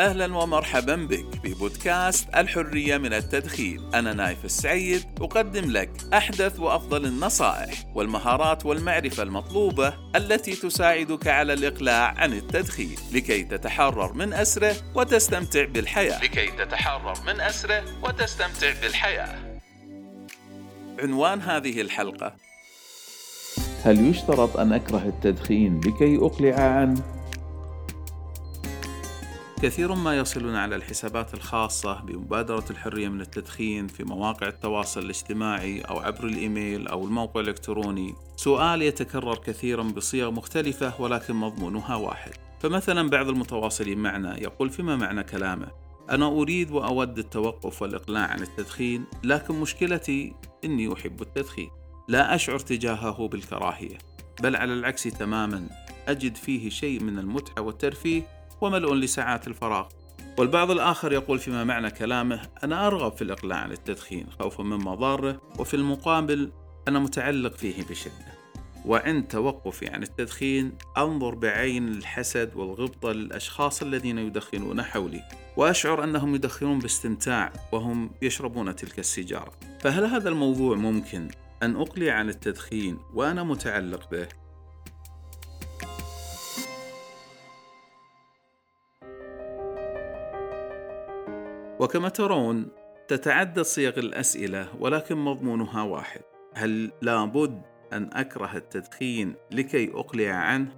أهلا ومرحبا بك في بودكاست الحرية من التدخين أنا نايف السعيد أقدم لك أحدث وأفضل النصائح والمهارات والمعرفة المطلوبة التي تساعدك على الإقلاع عن التدخين لكي تتحرر من أسره وتستمتع بالحياة لكي تتحرر من أسره وتستمتع بالحياة عنوان هذه الحلقة هل يشترط أن أكره التدخين لكي أقلع عنه؟ كثير ما يصلون على الحسابات الخاصة بمبادرة الحرية من التدخين في مواقع التواصل الاجتماعي أو عبر الإيميل أو الموقع الإلكتروني. سؤال يتكرر كثيرا بصيغ مختلفة ولكن مضمونها واحد. فمثلا بعض المتواصلين معنا يقول فيما معنى كلامه؟ أنا أريد وأود التوقف والإقلاع عن التدخين لكن مشكلتي إني أحب التدخين. لا أشعر تجاهه بالكراهية. بل على العكس تماما أجد فيه شيء من المتعة والترفيه وملء لساعات الفراغ. والبعض الآخر يقول فيما معنى كلامه أنا أرغب في الإقلاع عن التدخين خوفا من مضاره وفي المقابل أنا متعلق فيه بشدة. وعند توقفي عن التدخين أنظر بعين الحسد والغبطة للأشخاص الذين يدخنون حولي وأشعر أنهم يدخنون باستمتاع وهم يشربون تلك السيجارة. فهل هذا الموضوع ممكن أن أقلع عن التدخين وأنا متعلق به؟ وكما ترون تتعدد صيغ الأسئلة ولكن مضمونها واحد. هل لابد أن أكره التدخين لكي أقلع عنه؟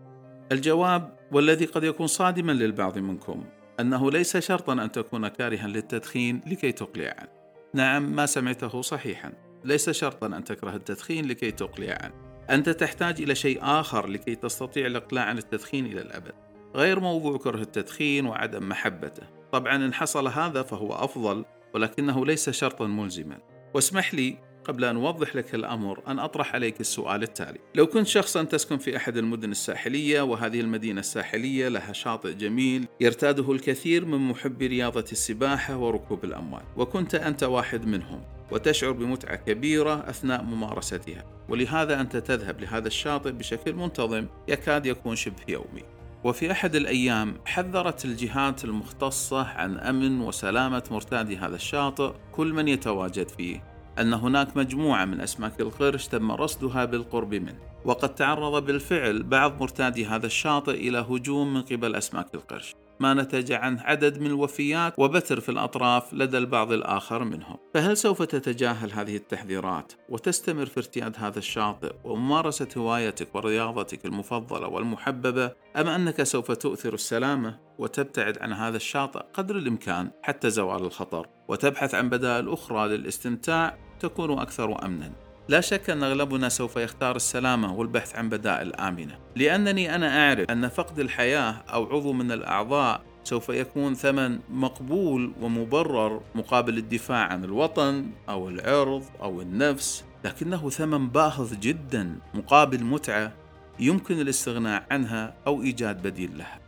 الجواب والذي قد يكون صادما للبعض منكم أنه ليس شرطا أن تكون كارها للتدخين لكي تقلع عنه. نعم ما سمعته صحيحا. ليس شرطا أن تكره التدخين لكي تقلع عنه. أنت تحتاج إلى شيء آخر لكي تستطيع الإقلاع عن التدخين إلى الأبد. غير موضوع كره التدخين وعدم محبته. طبعا إن حصل هذا فهو أفضل ولكنه ليس شرطا ملزما. واسمح لي قبل أن أوضح لك الأمر أن أطرح عليك السؤال التالي. لو كنت شخصا تسكن في أحد المدن الساحلية وهذه المدينة الساحلية لها شاطئ جميل يرتاده الكثير من محبي رياضة السباحة وركوب الأموال وكنت أنت واحد منهم وتشعر بمتعة كبيرة أثناء ممارستها. ولهذا أنت تذهب لهذا الشاطئ بشكل منتظم يكاد يكون شبه يومي. وفي أحد الأيام حذرت الجهات المختصة عن أمن وسلامة مرتادي هذا الشاطئ كل من يتواجد فيه. أن هناك مجموعة من أسماك القرش تم رصدها بالقرب منه. وقد تعرض بالفعل بعض مرتادي هذا الشاطئ إلى هجوم من قبل أسماك القرش ما نتج عن عدد من الوفيات وبتر في الأطراف لدى البعض الآخر منهم. فهل سوف تتجاهل هذه التحذيرات وتستمر في ارتياد هذا الشاطئ وممارسة هوايتك ورياضتك المفضلة والمحببة أم أنك سوف تؤثر السلامة وتبتعد عن هذا الشاطئ قدر الإمكان حتى زوال الخطر؟ وتبحث عن بدائل أخرى للاستمتاع تكون أكثر أمنا. لا شك أن أغلبنا سوف يختار السلامة والبحث عن بدائل آمنة. لأنني أنا أعرف أن فقد الحياة أو عضو من الأعضاء سوف يكون ثمن مقبول ومبرر مقابل الدفاع عن الوطن أو العرض أو النفس لكنه ثمن باهظ جدا مقابل متعة يمكن الاستغناء عنها أو إيجاد بديل لها.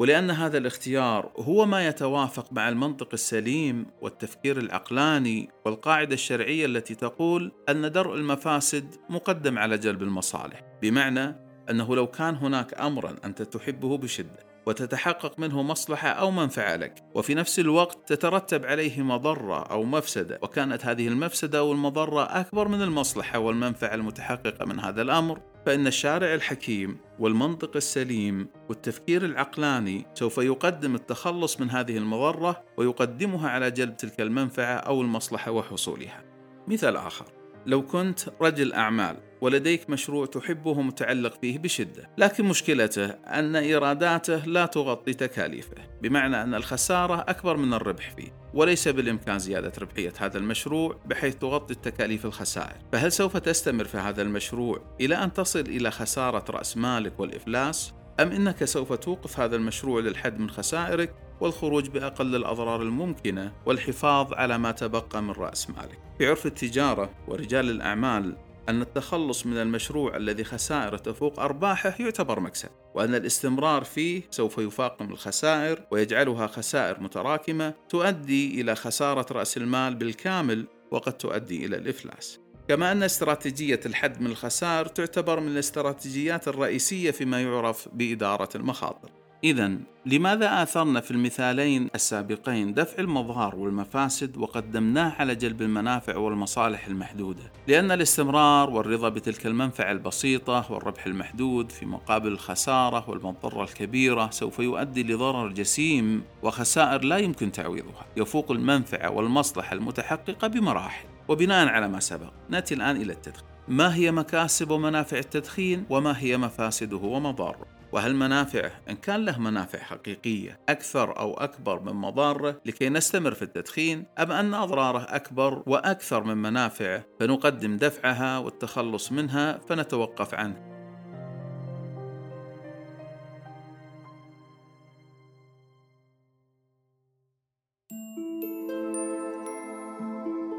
ولأن هذا الاختيار هو ما يتوافق مع المنطق السليم والتفكير العقلاني والقاعدة الشرعية التي تقول أن درء المفاسد مقدم على جلب المصالح، بمعنى أنه لو كان هناك أمرا أنت تحبه بشدة وتتحقق منه مصلحة أو منفعة لك. وفي نفس الوقت تترتب عليه مضرة أو مفسدة. وكانت هذه المفسدة أو المضرة أكبر من المصلحة والمنفعة المتحققة من هذا الأمر. فإن الشارع الحكيم والمنطق السليم والتفكير العقلاني سوف يقدم التخلص من هذه المضرة ويقدمها على جلب تلك المنفعة أو المصلحة وحصولها. مثال آخر: لو كنت رجل أعمال ولديك مشروع تحبه متعلق فيه بشدة لكن مشكلته أن إيراداته لا تغطي تكاليفه بمعنى أن الخسارة أكبر من الربح فيه وليس بالإمكان زيادة ربحية هذا المشروع بحيث تغطي التكاليف الخسائر فهل سوف تستمر في هذا المشروع إلى أن تصل إلى خسارة رأس مالك والإفلاس؟ أم إنك سوف توقف هذا المشروع للحد من خسائرك والخروج بأقل الأضرار الممكنة والحفاظ على ما تبقى من رأس مالك. في عرف التجارة ورجال الأعمال أن التخلص من المشروع الذي خسائره تفوق أرباحه يعتبر مكسب، وأن الاستمرار فيه سوف يفاقم الخسائر ويجعلها خسائر متراكمة تؤدي إلى خسارة رأس المال بالكامل وقد تؤدي إلى الإفلاس. كما أن استراتيجية الحد من الخسائر تعتبر من الاستراتيجيات الرئيسية فيما يعرف بإدارة المخاطر. إذا لماذا آثرنا في المثالين السابقين دفع المضار والمفاسد وقدمناه على جلب المنافع والمصالح المحدودة؟ لأن الاستمرار والرضا بتلك المنفعة البسيطة والربح المحدود في مقابل الخسارة والمضرة الكبيرة سوف يؤدي لضرر جسيم وخسائر لا يمكن تعويضها، يفوق المنفعة والمصلحة المتحققة بمراحل. وبناء على ما سبق، نأتي الآن إلى التدخين. ما هي مكاسب ومنافع التدخين وما هي مفاسده ومضاره؟ وهل منافعه إن كان له منافع حقيقية أكثر أو أكبر من مضاره لكي نستمر في التدخين أم أن أضراره أكبر وأكثر من منافعه فنقدم دفعها والتخلص منها فنتوقف عنه.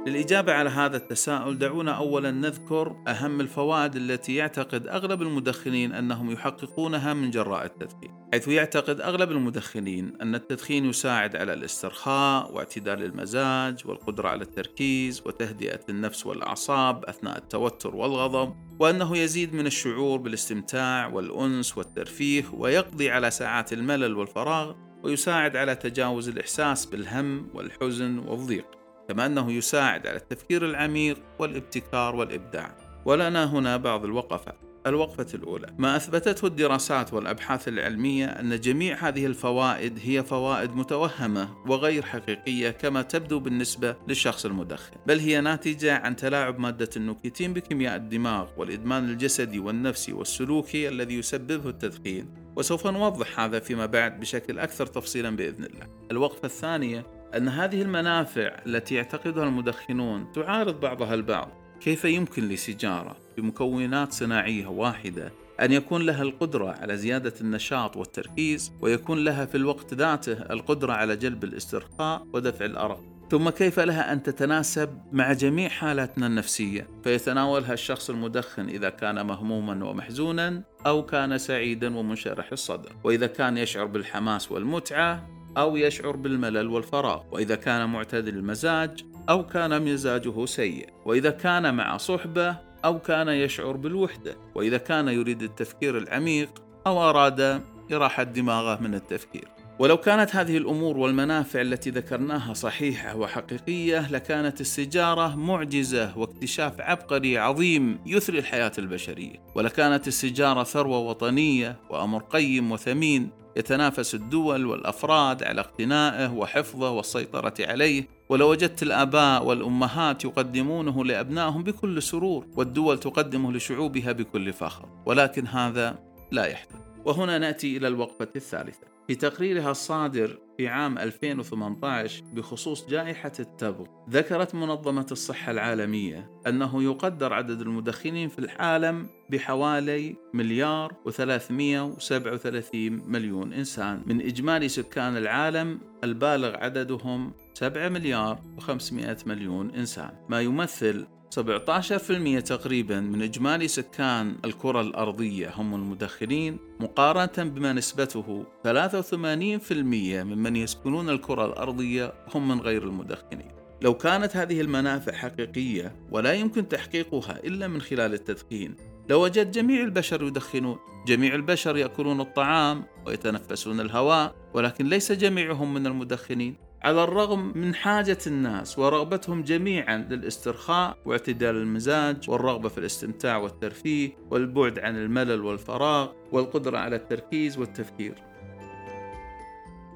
للإجابة على هذا التساؤل دعونا أولا نذكر أهم الفوائد التي يعتقد أغلب المدخنين أنهم يحققونها من جراء التدخين حيث يعتقد أغلب المدخنين أن التدخين يساعد على الاسترخاء واعتدال المزاج والقدرة على التركيز وتهدئة النفس والأعصاب أثناء التوتر والغضب وأنه يزيد من الشعور بالاستمتاع والأنس والترفيه ويقضي على ساعات الملل والفراغ ويساعد على تجاوز الإحساس بالهم والحزن والضيق. كما أنه يساعد على التفكير العميق والابتكار والإبداع. ولنا هنا بعض الوقفات الوقفة الأولى. ما أثبتته الدراسات والأبحاث العلمية أن جميع هذه الفوائد هي فوائد متوهمة وغير حقيقية كما تبدو بالنسبة للشخص المدخن بل هي ناتجة عن تلاعب مادة النوكيتين بكيمياء الدماغ والإدمان الجسدي والنفسي والسلوكي الذي يسببه التدخين. وسوف نوضح هذا فيما بعد بشكل أكثر تفصيلا بإذن الله. الوقفة الثانية. أن هذه المنافع التي يعتقدها المدخنون تعارض بعضها البعض. كيف يمكن لسيجارة بمكونات صناعية واحدة أن يكون لها القدرة على زيادة النشاط والتركيز ويكون لها في الوقت ذاته القدرة على جلب الاسترخاء ودفع الأرق؟ ثم كيف لها أن تتناسب مع جميع حالاتنا النفسية؟ فيتناولها الشخص المدخن إذا كان مهموما ومحزونا أو كان سعيدا ومنشرح الصدر. وإذا كان يشعر بالحماس والمتعة أو يشعر بالملل والفراغ وإذا كان معتدل المزاج أو كان مزاجه سيء وإذا كان مع صحبة أو كان يشعر بالوحدة وإذا كان يريد التفكير العميق أو أراد إراحة دماغه من التفكير. ولو كانت هذه الأمور والمنافع التي ذكرناها صحيحة وحقيقية لكانت السيجارة معجزة واكتشاف عبقري عظيم يثري الحياة البشرية. ولكانت السيجارة ثروة وطنية وأمر قيم وثمين يتنافس الدول والأفراد على اقتنائه وحفظه والسيطرة عليه. ولو وجدت الآباء والأمهات يقدمونه لأبنائهم بكل سرور والدول تقدمه لشعوبها بكل فخر. ولكن هذا لا يحدث وهنا نأتي إلى الوقفة الثالثة. في تقريرها الصادر في عام 2018 بخصوص جائحة التبغ. ذكرت منظمة الصحة العالمية أنه يقدر عدد المدخنين في العالم بحوالي مليار و337 مليون إنسان. من إجمالي سكان العالم البالغ عددهم 7 مليار و500 مليون إنسان. ما يمثل 17% تقريبا من إجمالي سكان الكرة الأرضية هم المدخنين مقارنة بما نسبته 83% ممن يسكنون الكرة الأرضية هم من غير المدخنين. لو كانت هذه المنافع حقيقية ولا يمكن تحقيقها إلا من خلال التدخين. لوجد جميع البشر يدخنون جميع البشر يأكلون الطعام ويتنفسون الهواء ولكن ليس جميعهم من المدخنين. على الرغم من حاجة الناس ورغبتهم جميعا للاسترخاء واعتدال المزاج والرغبة في الاستمتاع والترفيه والبعد عن الملل والفراغ والقدرة على التركيز والتفكير.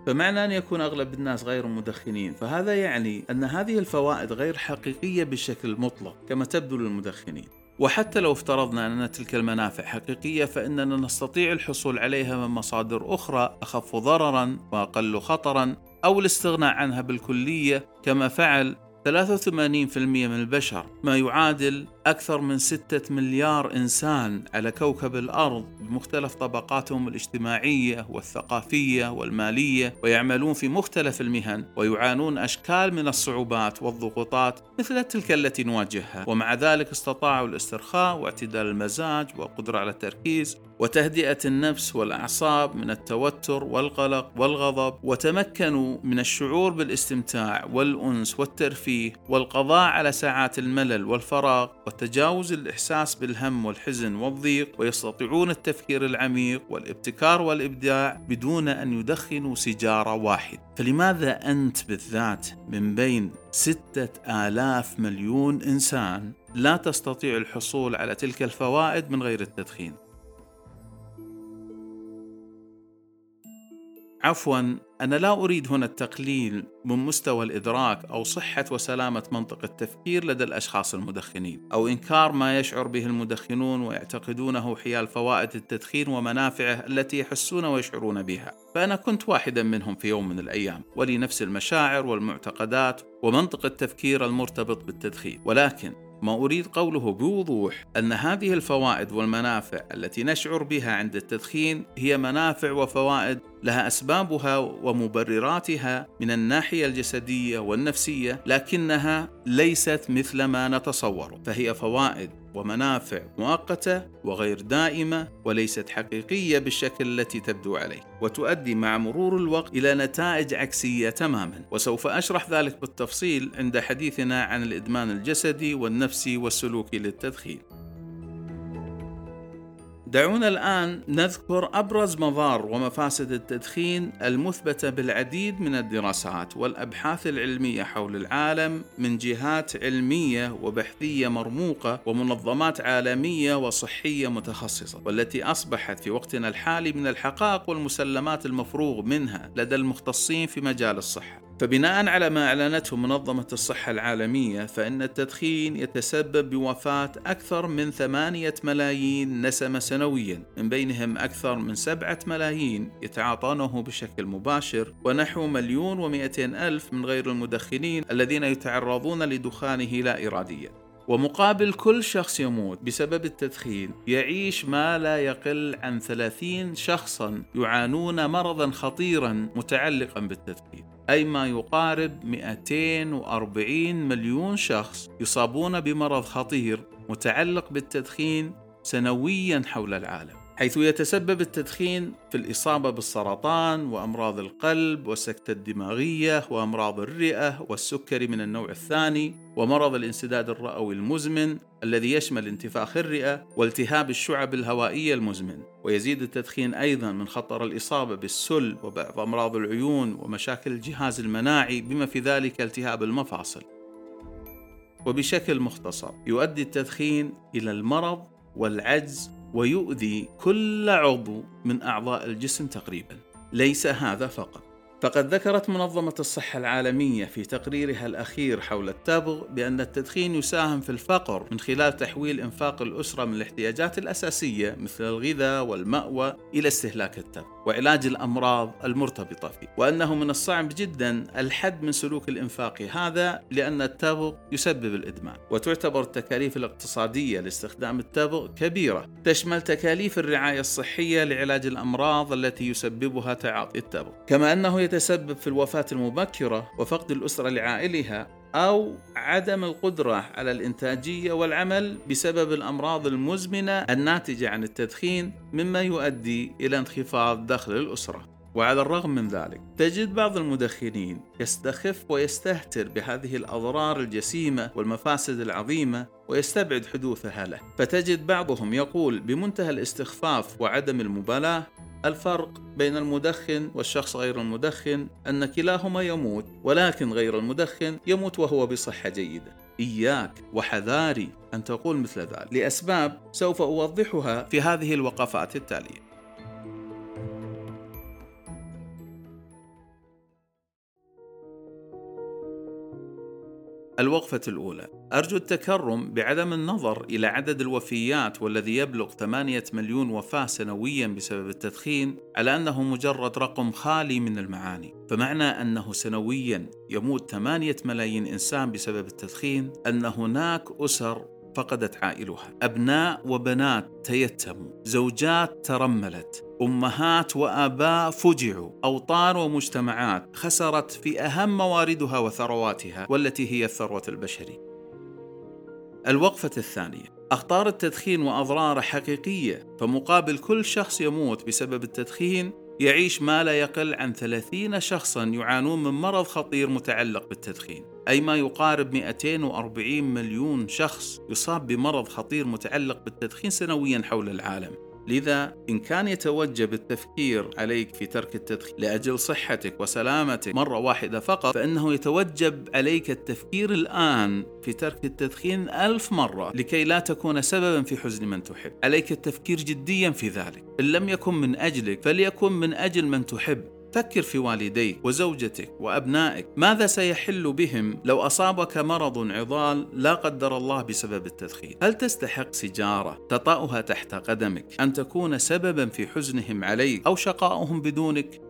فمعنى أن يكون أغلب الناس غير مدخنين فهذا يعني أن هذه الفوائد غير حقيقية بشكل مطلق كما تبدو للمدخنين. وحتى لو افترضنا أن تلك المنافع حقيقية فإننا نستطيع الحصول عليها من مصادر أخرى أخف ضررا وأقل خطرا أو الاستغناء عنها بالكلية. كما فعل 83% من البشر. ما يعادل أكثر من 6 مليار إنسان على كوكب الأرض بمختلف طبقاتهم الاجتماعية والثقافية والمالية ويعملون في مختلف المهن ويعانون أشكال من الصعوبات والضغوطات مثل تلك التي نواجهها. ومع ذلك استطاعوا الاسترخاء واعتدال المزاج والقدرة على التركيز وتهدئة النفس والأعصاب من التوتر والقلق والغضب وتمكنوا من الشعور بالاستمتاع والأنس والترفيه والقضاء على ساعات الملل والفراغ. وتجاوز الإحساس بالهم والحزن والضيق ويستطيعون التفكير العميق والابتكار والإبداع بدون أن يدخنوا سيجارة واحد. فلماذا أنت بالذات من بين ستة آلاف مليون إنسان لا تستطيع الحصول على تلك الفوائد من غير التدخين؟ عفوا أنا لا أريد هنا التقليل من مستوى الإدراك أو صحة وسلامة منطق التفكير لدى الأشخاص المدخنين، أو إنكار ما يشعر به المدخنون ويعتقدونه حيال فوائد التدخين ومنافعه التي يحسون ويشعرون بها. فأنا كنت واحدا منهم في يوم من الأيام، ولي نفس المشاعر والمعتقدات ومنطق التفكير المرتبط بالتدخين، ولكن ما أريد قوله بوضوح أن هذه الفوائد والمنافع التي نشعر بها عند التدخين هي منافع وفوائد لها أسبابها ومبرراتها من الناحية الجسدية والنفسية لكنها ليست مثل ما نتصور فهي فوائد ومنافع مؤقتة وغير دائمة وليست حقيقية بالشكل التي تبدو عليه وتؤدي مع مرور الوقت إلى نتائج عكسية تماما. وسوف أشرح ذلك بالتفصيل عند حديثنا عن الإدمان الجسدي والنفسي والسلوكي للتدخين. دعونا الآن نذكر أبرز مضار ومفاسد التدخين المثبتة بالعديد من الدراسات والأبحاث العلمية حول العالم من جهات علمية وبحثية مرموقة ومنظمات عالمية وصحية متخصصة والتي أصبحت في وقتنا الحالي من الحقائق والمسلمات المفروغ منها لدى المختصين في مجال الصحة. فبناء على ما أعلنته منظمة الصحة العالمية فإن التدخين يتسبب بوفاة أكثر من ثمانية ملايين نسمة سنويا من بينهم أكثر من سبعة ملايين يتعاطونه بشكل مباشر ونحو مليون ومئتين ألف من غير المدخنين الذين يتعرضون لدخانه لا اراديا. ومقابل كل شخص يموت بسبب التدخين يعيش ما لا يقل عن 30 شخصا يعانون مرضا خطيرا متعلقا بالتدخين. أي ما يقارب 240 مليون شخص يصابون بمرض خطير متعلق بالتدخين سنويا حول العالم. حيث يتسبب التدخين في الإصابة بالسرطان وأمراض القلب والسكتة الدماغية وأمراض الرئة والسكري من النوع الثاني ومرض الانسداد الرئوي المزمن الذي يشمل انتفاخ الرئة والتهاب الشعب الهوائية المزمن. ويزيد التدخين أيضا من خطر الإصابة بالسل وبعض أمراض العيون ومشاكل الجهاز المناعي بما في ذلك التهاب المفاصل. وبشكل مختصر يؤدي التدخين إلى المرض والعجز ويؤذي كل عضو من أعضاء الجسم تقريبا. ليس هذا فقط. فقد ذكرت منظمة الصحة العالمية في تقريرها الأخير حول التبغ بأن التدخين يساهم في الفقر من خلال تحويل إنفاق الأسرة من الاحتياجات الأساسية مثل الغذاء والمأوى إلى استهلاك التبغ. وعلاج الأمراض المرتبطة فيه وأنه من الصعب جدا الحد من سلوك الإنفاق هذا لأن التبغ يسبب الإدمان وتعتبر التكاليف الاقتصادية لاستخدام التبغ كبيرة تشمل تكاليف الرعاية الصحية لعلاج الأمراض التي يسببها تعاطي التبغ كما أنه يتسبب في الوفاة المبكرة وفقد الأسرة لعائلها أو عدم القدرة على الإنتاجية والعمل بسبب الأمراض المزمنة الناتجة عن التدخين مما يؤدي إلى انخفاض دخل الأسرة. وعلى الرغم من ذلك تجد بعض المدخنين يستخف ويستهتر بهذه الأضرار الجسيمة والمفاسد العظيمة ويستبعد حدوثها له. فتجد بعضهم يقول بمنتهى الاستخفاف وعدم المبالاة الفرق بين المدخن والشخص غير المدخن أن كلاهما يموت ولكن غير المدخن يموت وهو بصحة جيدة. إياك وحذاري أن تقول مثل ذلك. لأسباب سوف أوضحها في هذه الوقفات التالية. الوقفة الأولى. أرجو التكرم بعدم النظر إلى عدد الوفيات والذي يبلغ 8 مليون وفاة سنويا بسبب التدخين على أنه مجرد رقم خالي من المعاني. فمعنى أنه سنويا يموت 8 ملايين إنسان بسبب التدخين أن هناك أسر فقدت عائلها. أبناء وبنات تيتموا. زوجات ترملت. أمهات وآباء فجعوا. أوطان ومجتمعات خسرت في أهم مواردها وثرواتها والتي هي الثروة البشرية. الوقفة الثانية. أخطار التدخين وأضراره حقيقية. فمقابل كل شخص يموت بسبب التدخين يعيش ما لا يقل عن 30 شخصا يعانون من مرض خطير متعلق بالتدخين. أي ما يقارب 240 مليون شخص يصاب بمرض خطير متعلق بالتدخين سنويا حول العالم. لذا إن كان يتوجب التفكير عليك في ترك التدخين لأجل صحتك وسلامتك مرة واحدة فقط فإنه يتوجب عليك التفكير الآن في ترك التدخين ألف مرة لكي لا تكون سببا في حزن من تحب. عليك التفكير جديا في ذلك. إن لم يكن من أجلك فليكن من أجل من تحب. فكر في والديك وزوجتك وأبنائك. ماذا سيحل بهم لو أصابك مرض عضال لا قدر الله بسبب التدخين؟ هل تستحق سيجارة تطأها تحت قدمك أن تكون سببا في حزنهم عليك أو شقائهم بدونك؟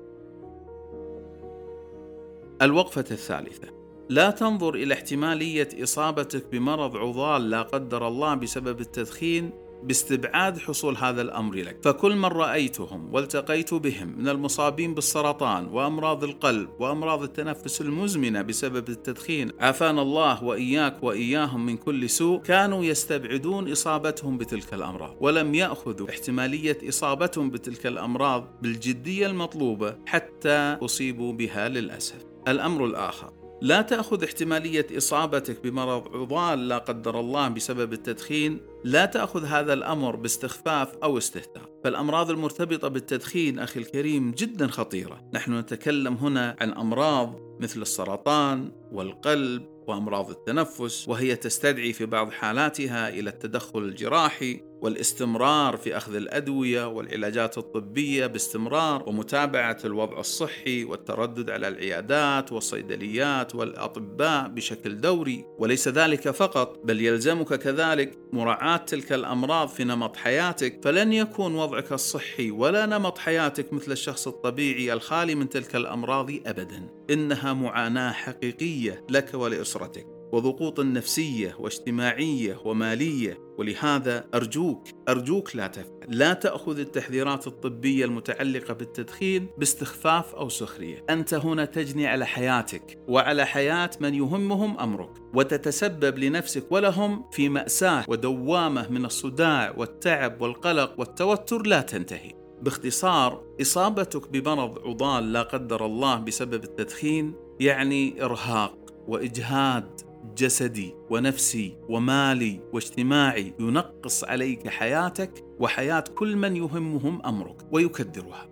الوقفة الثالثة. لا تنظر إلى احتمالية إصابتك بمرض عضال لا قدر الله بسبب التدخين باستبعاد حصول هذا الأمر لك، فكل من رأيتهم والتقيت بهم من المصابين بالسرطان وأمراض القلب وأمراض التنفس المزمنة بسبب التدخين، عافانا الله وإياك وإياهم من كل سوء، كانوا يستبعدون إصابتهم بتلك الأمراض، ولم يأخذوا احتمالية إصابتهم بتلك الأمراض بالجدية المطلوبة حتى أصيبوا بها للأسف. الأمر الآخر لا تأخذ احتمالية إصابتك بمرض عضال لا قدر الله بسبب التدخين. لا تأخذ هذا الأمر باستخفاف أو استهتار. فالأمراض المرتبطة بالتدخين أخي الكريم جدا خطيرة. نحن نتكلم هنا عن أمراض مثل السرطان والقلب وأمراض التنفس وهي تستدعي في بعض حالاتها إلى التدخل الجراحي. والاستمرار في أخذ الأدوية والعلاجات الطبية باستمرار ومتابعة الوضع الصحي والتردد على العيادات والصيدليات والأطباء بشكل دوري. وليس ذلك فقط بل يلزمك كذلك مراعاة تلك الأمراض في نمط حياتك. فلن يكون وضعك الصحي ولا نمط حياتك مثل الشخص الطبيعي الخالي من تلك الأمراض ابدا. إنها معاناة حقيقية لك ولأسرتك. وضغوط نفسية واجتماعية ومالية ولهذا أرجوك أرجوك لا تفعل لا تأخذ التحذيرات الطبية المتعلقة بالتدخين باستخفاف أو سخرية. أنت هنا تجني على حياتك وعلى حياة من يهمهم أمرك وتتسبب لنفسك ولهم في مأساة ودوامة من الصداع والتعب والقلق والتوتر لا تنتهي. باختصار إصابتك بمرض عضال لا قدر الله بسبب التدخين يعني إرهاق وإجهاد. جسدي ونفسي ومالي واجتماعي ينقص عليك حياتك وحياة كل من يهمهم أمرك ويكدرها.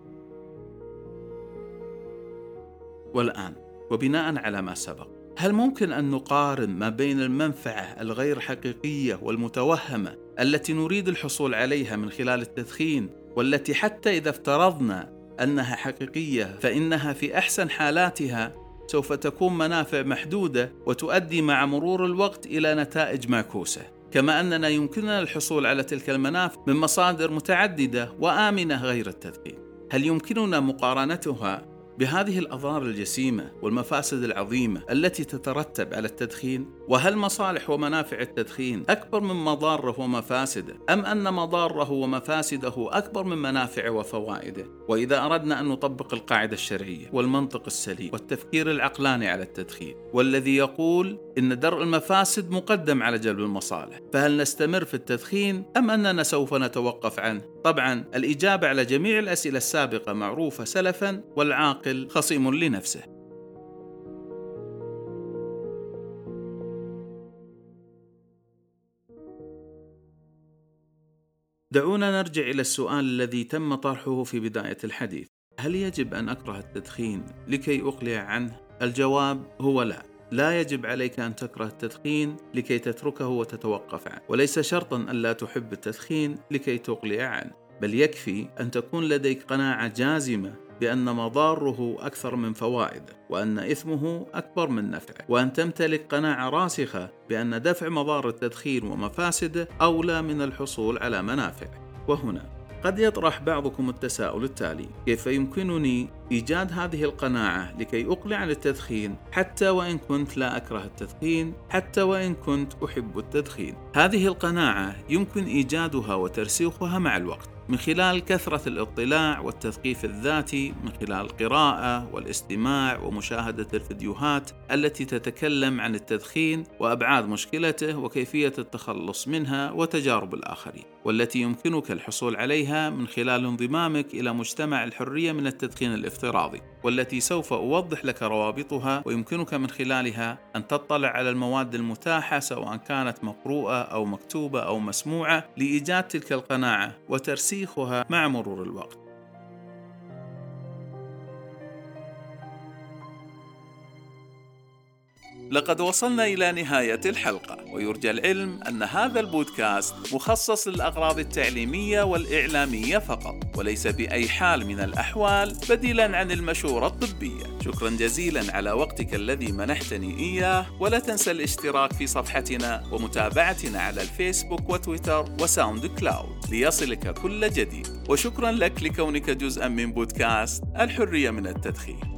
والآن وبناء على ما سبق، هل ممكن أن نقارن ما بين المنفعة الغير حقيقية والمتوهمة التي نريد الحصول عليها من خلال التدخين والتي حتى إذا افترضنا أنها حقيقية فإنها في أحسن حالاتها سوف تكون منافع محدودة وتؤدي مع مرور الوقت إلى نتائج معكوسة كما أننا يمكننا الحصول على تلك المنافع من مصادر متعددة وآمنة غير التدخين هل يمكننا مقارنتها بهذه الأضرار الجسيمة والمفاسد العظيمة التي تترتب على التدخين؟ وهل مصالح ومنافع التدخين أكبر من مضاره ومفاسده؟ أم أن مضاره ومفاسده أكبر من منافعه وفوائده؟ وإذا أردنا أن نطبق القاعدة الشرعية والمنطق السليم والتفكير العقلاني على التدخين والذي يقول إن درء المفاسد مقدم على جلب المصالح فهل نستمر في التدخين أم أننا سوف نتوقف عنه؟ طبعا الإجابة على جميع الأسئلة السابقة معروفة سلفا والعاقل العاقل خصيم لنفسه. دعونا نرجع إلى السؤال الذي تم طرحه في بداية الحديث. هل يجب أن أكره التدخين لكي أقلع عنه؟ الجواب هو لا. لا يجب عليك أن تكره التدخين لكي تتركه وتتوقف عنه. وليس شرطا أن لا تحب التدخين لكي تقلع عنه. بل يكفي أن تكون لديك قناعة جازمة بأن مضاره أكثر من فوائده وأن إثمه أكبر من نفعه وأن تمتلك قناعة راسخة بأن دفع مضار التدخين ومفاسده أولى من الحصول على منافعه وهنا قد يطرح بعضكم التساؤل التالي كيف يمكنني إيجاد هذه القناعة لكي أقلع عن التدخين حتى وإن كنت لا أكره التدخين حتى وإن كنت أحب التدخين. هذه القناعة يمكن إيجادها وترسيخها مع الوقت من خلال كثرة الاطلاع والتثقيف الذاتي من خلال القراءة والاستماع ومشاهدة الفيديوهات التي تتكلم عن التدخين وأبعاد مشكلته وكيفية التخلص منها وتجارب الآخرين والتي يمكنك الحصول عليها من خلال انضمامك إلى مجتمع الحرية من التدخين الافتراضي والتي سوف أوضح لك روابطها ويمكنك من خلالها أن تطلع على المواد المتاحة سواء كانت مقروءة أو مكتوبة أو مسموعة لإيجاد تلك القناعة وترسيخها مع مرور الوقت. لقد وصلنا إلى نهاية الحلقة ويرجى العلم أن هذا البودكاست مخصص للأغراض التعليمية والإعلامية فقط وليس بأي حال من الأحوال بديلا عن المشورة الطبية. شكرا جزيلا على وقتك الذي منحتني إياه ولا تنسى الاشتراك في صفحتنا ومتابعتنا على الفيسبوك وتويتر و SoundCloud ليصلك كل جديد. وشكرا لك لكونك جزءا من بودكاست الحرية من التدخين.